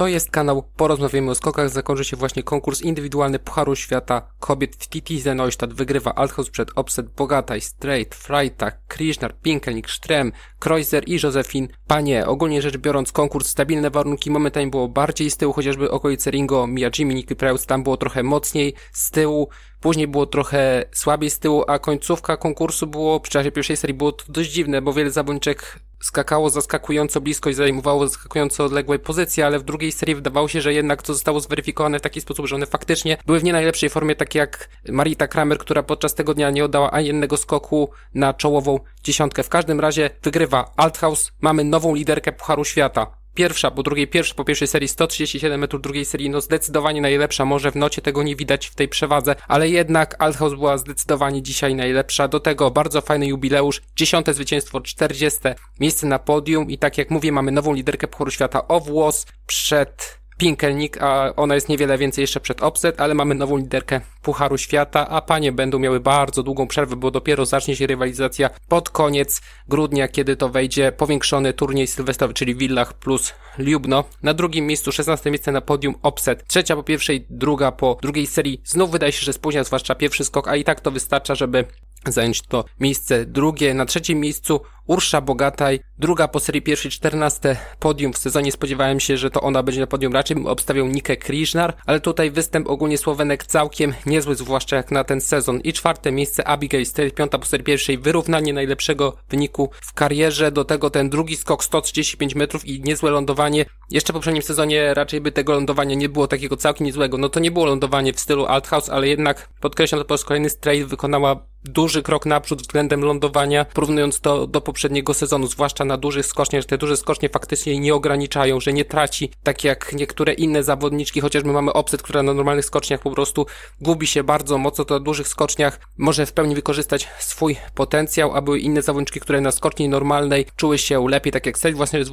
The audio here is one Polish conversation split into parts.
To jest kanał Porozmawiamy o skokach. Zakończy się właśnie konkurs indywidualny Pucharu Świata kobiet w TT Neustadt. Wygrywa Althaus przed Opset, Bogataj, Straight, Freitag, Krishnar, Pinkelnik, Strem, Kreuzer i Josephine Panie. Ogólnie rzecz biorąc konkurs, stabilne warunki. Momentami było bardziej z tyłu, chociażby okolice Ringo, Miyajimi, Nicky Preutz, tam było trochę mocniej z tyłu. Później było trochę słabiej z tyłu, a końcówka konkursu było, przy czasie pierwszej serii było to dość dziwne, bo wiele zawodniczek skakało zaskakująco blisko i zajmowało zaskakująco odległe pozycje, ale w drugiej serii wydawało się, że jednak to zostało zweryfikowane w taki sposób, że one faktycznie były w nie najlepszej formie, tak jak Marita Kramer, która podczas tego dnia nie oddała ani jednego skoku na czołową dziesiątkę. W każdym razie wygrywa Althaus, mamy nową liderkę Pucharu Świata pierwsza, po drugiej pierwsza, po pierwszej serii 137 metrów, drugiej serii no zdecydowanie najlepsza, może w nocie tego nie widać w tej przewadze, ale jednak Althaus była zdecydowanie dzisiaj najlepsza, do tego bardzo fajny jubileusz, dziesiąte zwycięstwo, 40 miejsce na podium i tak jak mówię, mamy nową liderkę Pucharu Świata o włos przed Pinkelnik, a ona jest niewiele więcej jeszcze przed Opset, ale mamy nową liderkę Pucharu Świata, a panie będą miały bardzo długą przerwę, bo dopiero zacznie się rywalizacja pod koniec grudnia, kiedy to wejdzie powiększony turniej sylwestrowy, czyli Villach plus Ljubno. Na drugim miejscu 16 miejsce na podium Opset, trzecia po pierwszej, druga po drugiej serii. Znów wydaje się, że spóźnia, zwłaszcza pierwszy skok, a i tak to wystarcza, żeby zająć to miejsce drugie. Na trzecim miejscu Ursza Bogataj, druga po serii pierwszej, czternaste podium w sezonie. Spodziewałem się, że to ona będzie na podium. Raczej obstawiał Nikę Kriżnar, ale tutaj występ ogólnie Słowenek całkiem niezły, zwłaszcza jak na ten sezon. I czwarte miejsce Abigail Strait, piąta po serii pierwszej, wyrównanie najlepszego wyniku w karierze. Do tego ten drugi skok 135 metrów i niezłe lądowanie. Jeszcze w poprzednim sezonie raczej by tego lądowania nie było takiego całkiem niezłego. No to nie było lądowanie w stylu Althouse, ale jednak podkreślam to po raz kolejny Strait wykonała duży krok naprzód względem lądowania, porównując to do poprzedniego sezonu, zwłaszcza na dużych skoczniach, że te duże skocznie faktycznie nie ograniczają, że nie traci, tak jak niektóre inne zawodniczki, chociażby mamy Opset, która na normalnych skoczniach po prostu gubi się bardzo mocno, to na dużych skoczniach może w pełni wykorzystać swój potencjał, a były inne zawodniczki, które na skoczni normalnej czuły się lepiej, tak jak Sel właśnie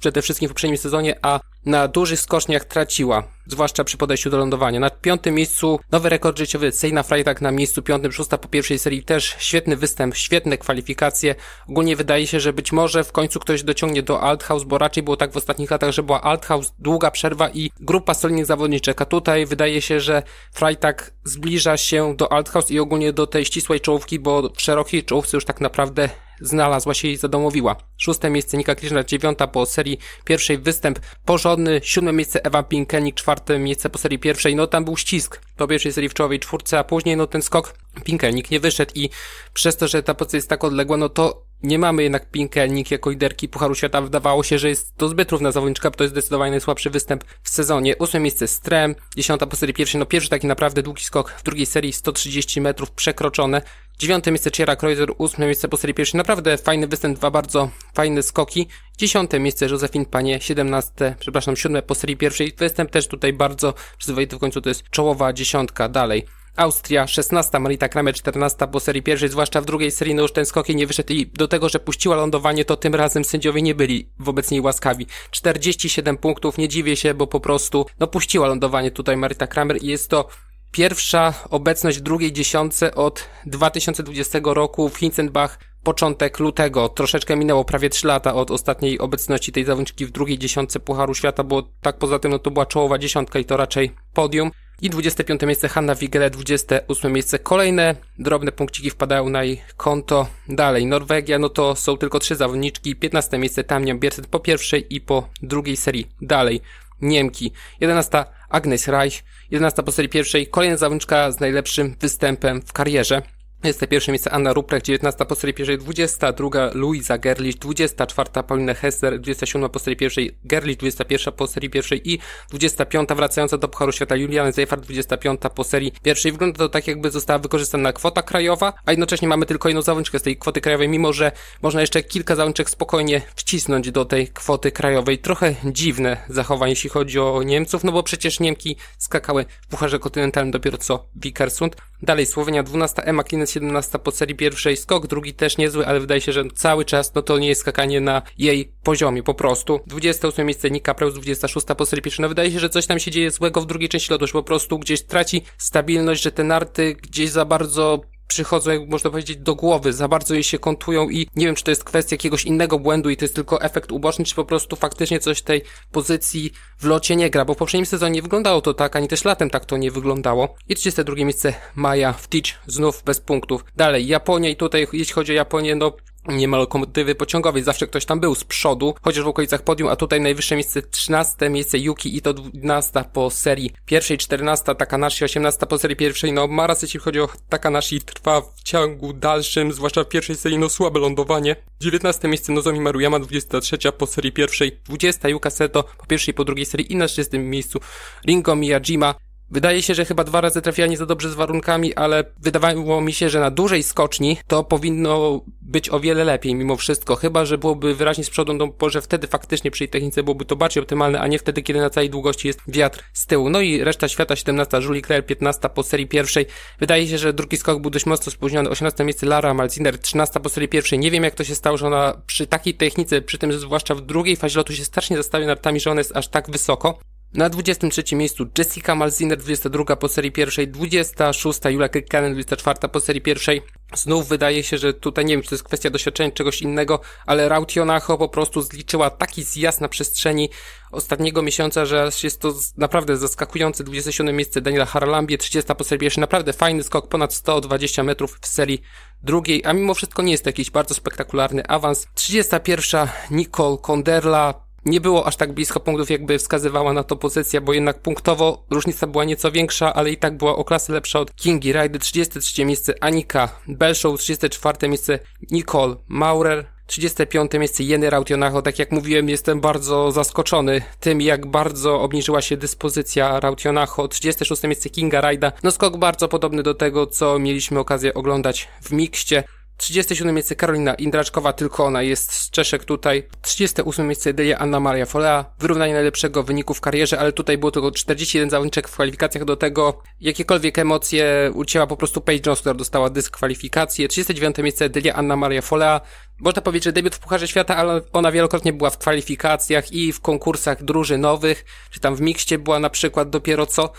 przede wszystkim w poprzednim sezonie, a na dużych skoczniach traciła, zwłaszcza przy podejściu do lądowania. Na piątym miejscu nowy rekord życiowy Sejna Freitag na miejscu piątym, szósta po pierwszej serii też świetny występ, świetne kwalifikacje. Ogólnie wydaje się, że być może w końcu ktoś dociągnie do Althaus, bo raczej było tak w ostatnich latach, że była Althaus, długa przerwa i grupa solidnych zawodniczek, a tutaj wydaje się, że Freitag zbliża się do Althaus i ogólnie do tej ścisłej czołówki, bo w szerokiej czołówce już tak naprawdę znalazła się i zadomowiła. Szóste miejsce Nika Krishna, dziewiąta po serii pierwszej występ porządny, siódme miejsce Ewa Pinkelnik, czwarte miejsce po serii pierwszej, no tam był ścisk po pierwszej serii w czołowej czwórce, a później no ten skok Pinkelnik nie wyszedł i przez to, że ta pozycja jest tak odległa, no to nie mamy jednak Pinkelnik jako liderki Pucharu Świata. Wydawało się, że jest to zbyt równa zawodniczka, bo to jest zdecydowanie najsłabszy występ w sezonie. Ósme miejsce Strem, dziesiąta po serii pierwszej, no pierwszy taki naprawdę długi skok w drugiej serii 130 metrów przekroczone. Dziewiąte miejsce Ciera Kreuzer, ósme miejsce po serii pierwszej. Naprawdę fajny występ, dwa bardzo fajne skoki. Dziesiąte miejsce Josephine Panie, siedemnaste, przepraszam, siódme po serii pierwszej. Występ też tutaj bardzo przyzwoity w końcu, to jest czołowa dziesiątka dalej. Austria 16, Marita Kramer 14 po serii pierwszej, zwłaszcza w drugiej serii, no już ten skok nie wyszedł i do tego, że puściła lądowanie, to tym razem sędziowie nie byli wobec niej łaskawi. 47 punktów, nie dziwię się, bo po prostu, no puściła lądowanie tutaj Marita Kramer i jest to pierwsza obecność w drugiej dziesiątce od 2020 roku w Hinzenbach początek lutego. Troszeczkę minęło prawie 3 lata od ostatniej obecności tej zawodniczki w drugiej dziesiątce Pucharu Świata, bo tak poza tym no to była czołowa dziesiątka i to raczej podium. I 25 miejsce Hanna Wigele, 28 miejsce. Kolejne drobne punkciki wpadają na jej konto. Dalej, Norwegia, no to są tylko trzy zawodniczki. 15 miejsce Tamnian Bierset po pierwszej i po drugiej serii. Dalej, Niemki. 11 Agnes Reich, 11 po serii pierwszej. Kolejna zawodniczka z najlepszym występem w karierze. Jest to pierwsze miejsce Anna Ruprecht, 19 po serii pierwszej, 22 Luisa Gerlich, 24 Paulina Hesser, 27 po serii pierwszej Gerlich, 21 po serii pierwszej i 25 wracająca do Pucharu Świata Juliana Zejfert, 25 po serii pierwszej. Wygląda to tak jakby została wykorzystana kwota krajowa, a jednocześnie mamy tylko jedną zawodniczkę z tej kwoty krajowej, mimo że można jeszcze kilka zawodniczek spokojnie wcisnąć do tej kwoty krajowej. Trochę dziwne zachowanie, jeśli chodzi o Niemców, no bo przecież Niemki skakały w Pucharze Kontynentalnym dopiero co Wikersund. Dalej Słowenia 12, Emma Klines 17 po serii pierwszej, skok drugi też niezły, ale wydaje się, że cały czas no to nie jest skakanie na jej poziomie po prostu. 28 miejsce Nika Preus, 26 po serii pierwszej, no wydaje się, że coś tam się dzieje złego w drugiej części lotu, że po prostu gdzieś traci stabilność, że te narty gdzieś za bardzo przychodzą, jak można powiedzieć, do głowy, za bardzo jej się kontują i nie wiem, czy to jest kwestia jakiegoś innego błędu i to jest tylko efekt uboczny, czy po prostu faktycznie coś tej pozycji w locie nie gra, bo w poprzednim sezonie nie wyglądało to tak, ani też latem tak to nie wyglądało. I 32 miejsce Maja w Teach, znów bez punktów. Dalej, Japonia i tutaj, jeśli chodzi o Japonię, no nie ma lokomotywy pociągowej, zawsze ktoś tam był z przodu, chociaż w okolicach podium, a tutaj najwyższe miejsce 13, miejsce Yuki i to 12 po serii pierwszej, 14 Takanashi, 18 po serii pierwszej, no Maras jeśli chodzi o Takanashi trwa w ciągu dalszym, zwłaszcza w pierwszej serii, no słabe lądowanie. 19 miejsce Nozomi Maruyama, 23 po serii pierwszej, 20 Yuka Seto po pierwszej i po drugiej serii i na 30 miejscu Ringo Miyajima, Wydaje się, że chyba dwa razy trafiła nie za dobrze z warunkami, ale wydawało mi się, że na dużej skoczni to powinno być o wiele lepiej mimo wszystko. Chyba, że byłoby wyraźnie z przodu, no bo że wtedy faktycznie przy tej technice byłoby to bardziej optymalne, a nie wtedy, kiedy na całej długości jest wiatr z tyłu. No i reszta świata 17, Julie Claire 15 po serii pierwszej. Wydaje się, że drugi skok był dość mocno spóźniony. 18 miejsce Lara Malziner 13 po serii pierwszej. Nie wiem jak to się stało, że ona przy takiej technice, przy tym zwłaszcza w drugiej fazie lotu się strasznie zastawia nartami, że ona jest aż tak wysoko. Na 23 miejscu Jessica Malziner, 22 po serii pierwszej, 26 Julia Kekkanen, 24 po serii pierwszej. Znów wydaje się, że tutaj nie wiem, czy to jest kwestia doświadczenia czegoś innego, ale Rautionacho po prostu zliczyła taki zjazd na przestrzeni ostatniego miesiąca, że jest to naprawdę zaskakujące. 27 miejsce Daniela Haralambie, 30 po serii pierwszej, naprawdę fajny skok, ponad 120 metrów w serii drugiej, a mimo wszystko nie jest to jakiś bardzo spektakularny awans. 31 Nicole Konderla, nie było aż tak blisko punktów, jakby wskazywała na to pozycja, bo jednak punktowo różnica była nieco większa, ale i tak była o klasę lepsza od Kingi Rajdy. 33 miejsce Anika Belshow, 34 miejsce Nicole Maurer, 35 miejsce Jeny Rautionacho. Tak jak mówiłem, jestem bardzo zaskoczony tym, jak bardzo obniżyła się dyspozycja Rautionacho. 36 miejsce Kinga Rajda. No skok bardzo podobny do tego, co mieliśmy okazję oglądać w mikście. 37 miejsce Karolina Indraczkowa, tylko ona jest z Czeszek tutaj. 38 miejsce Delia Anna Maria Folea. Wyrównanie najlepszego wyniku w karierze, ale tutaj było tylko 41 zawodniczek w kwalifikacjach do tego. Jakiekolwiek emocje ucięła po prostu Paige Jones, która dostała dyskwalifikację. 39 miejsce Delia Anna Maria Folea. Można powiedzieć, że debiut w Pucharze Świata, ale ona wielokrotnie była w kwalifikacjach i w konkursach drużynowych, czy tam w mikście była na przykład dopiero co.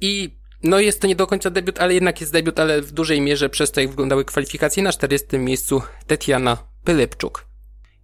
I no jest to nie do końca debiut, ale jednak jest debiut, ale w dużej mierze przez to, jak wyglądały kwalifikacje na 40. miejscu Tetiana Pylepczuk.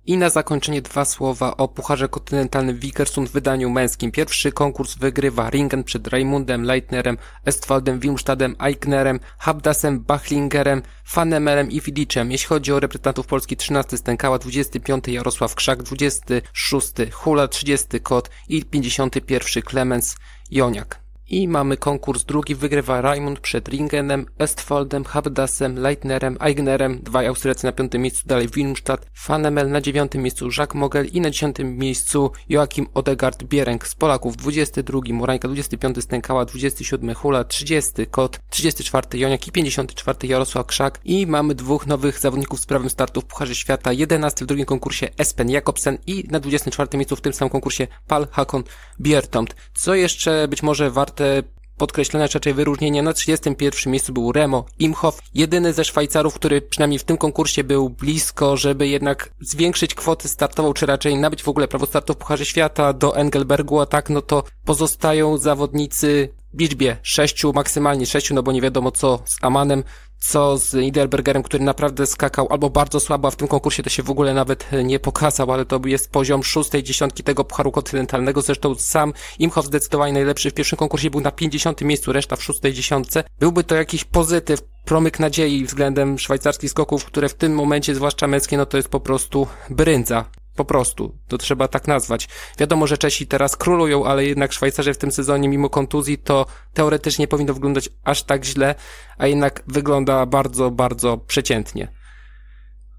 I na zakończenie dwa słowa o Pucharze Kontynentalnym Wikersund w wydaniu męskim. Pierwszy konkurs wygrywa Ringen przed Raimundem Leitnerem, Estwaldem Wilmstadem, Eichnerem, Habdasem, Bachlingerem, Fanemelem i Widiczem. Jeśli chodzi o reprezentantów Polski 13 Stękała, 25 Jarosław Krzak, 26 Hula, 30 Kot i 51 Klemens Joniak. I mamy konkurs drugi, wygrywa Raimund przed Ringenem, Estfoldem, Habdasem, Leitnerem, Eignerem, dwaj Austriacy na piątym miejscu, dalej Wilmstadt, Fanemel na dziewiątym miejscu, Jacques Mogel i na dziesiątym miejscu Joachim Odegard Bierenk z Polaków, 22 Morańka, 25 Stękała, 27 Hula, 30 Kot, 34 Joniak i 54 Jarosław Krzak. I mamy dwóch nowych zawodników z prawem startu w Pucharze Świata, 11 w drugim konkursie Espen Jakobsen i na 24 miejscu w tym samym konkursie Pal Hakon Biertomt. Co jeszcze być może warte warte podkreślenia czy raczej wyróżnienia. Na 31 miejscu był Remo Imhoff, jedyny ze Szwajcarów, który przynajmniej w tym konkursie był blisko, żeby jednak zwiększyć kwoty startową, czy raczej nabyć w ogóle prawo startu w Pucharze Świata do Engelbergu, a tak no to pozostają zawodnicy w liczbie sześciu, maksymalnie sześciu, no bo nie wiadomo co z Amanem, co z Niederbergerem, który naprawdę skakał albo bardzo słabo, a w tym konkursie to się w ogóle nawet nie pokazał, ale to jest poziom szóstej dziesiątki tego Pucharu Kontynentalnego. Zresztą sam Imhoff zdecydowanie najlepszy w pierwszym konkursie był na 50 miejscu, reszta w szóstej dziesiątce. Byłby to jakiś pozytyw, promyk nadziei względem szwajcarskich skoków, które w tym momencie, zwłaszcza męskie, no to jest po prostu bryndza. Po prostu, to trzeba tak nazwać. Wiadomo, że Czesi teraz królują, ale jednak Szwajcarzy w tym sezonie, mimo kontuzji, to teoretycznie powinno wyglądać aż tak źle, a jednak wygląda bardzo, bardzo przeciętnie.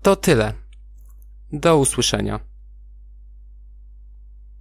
To tyle. Do usłyszenia.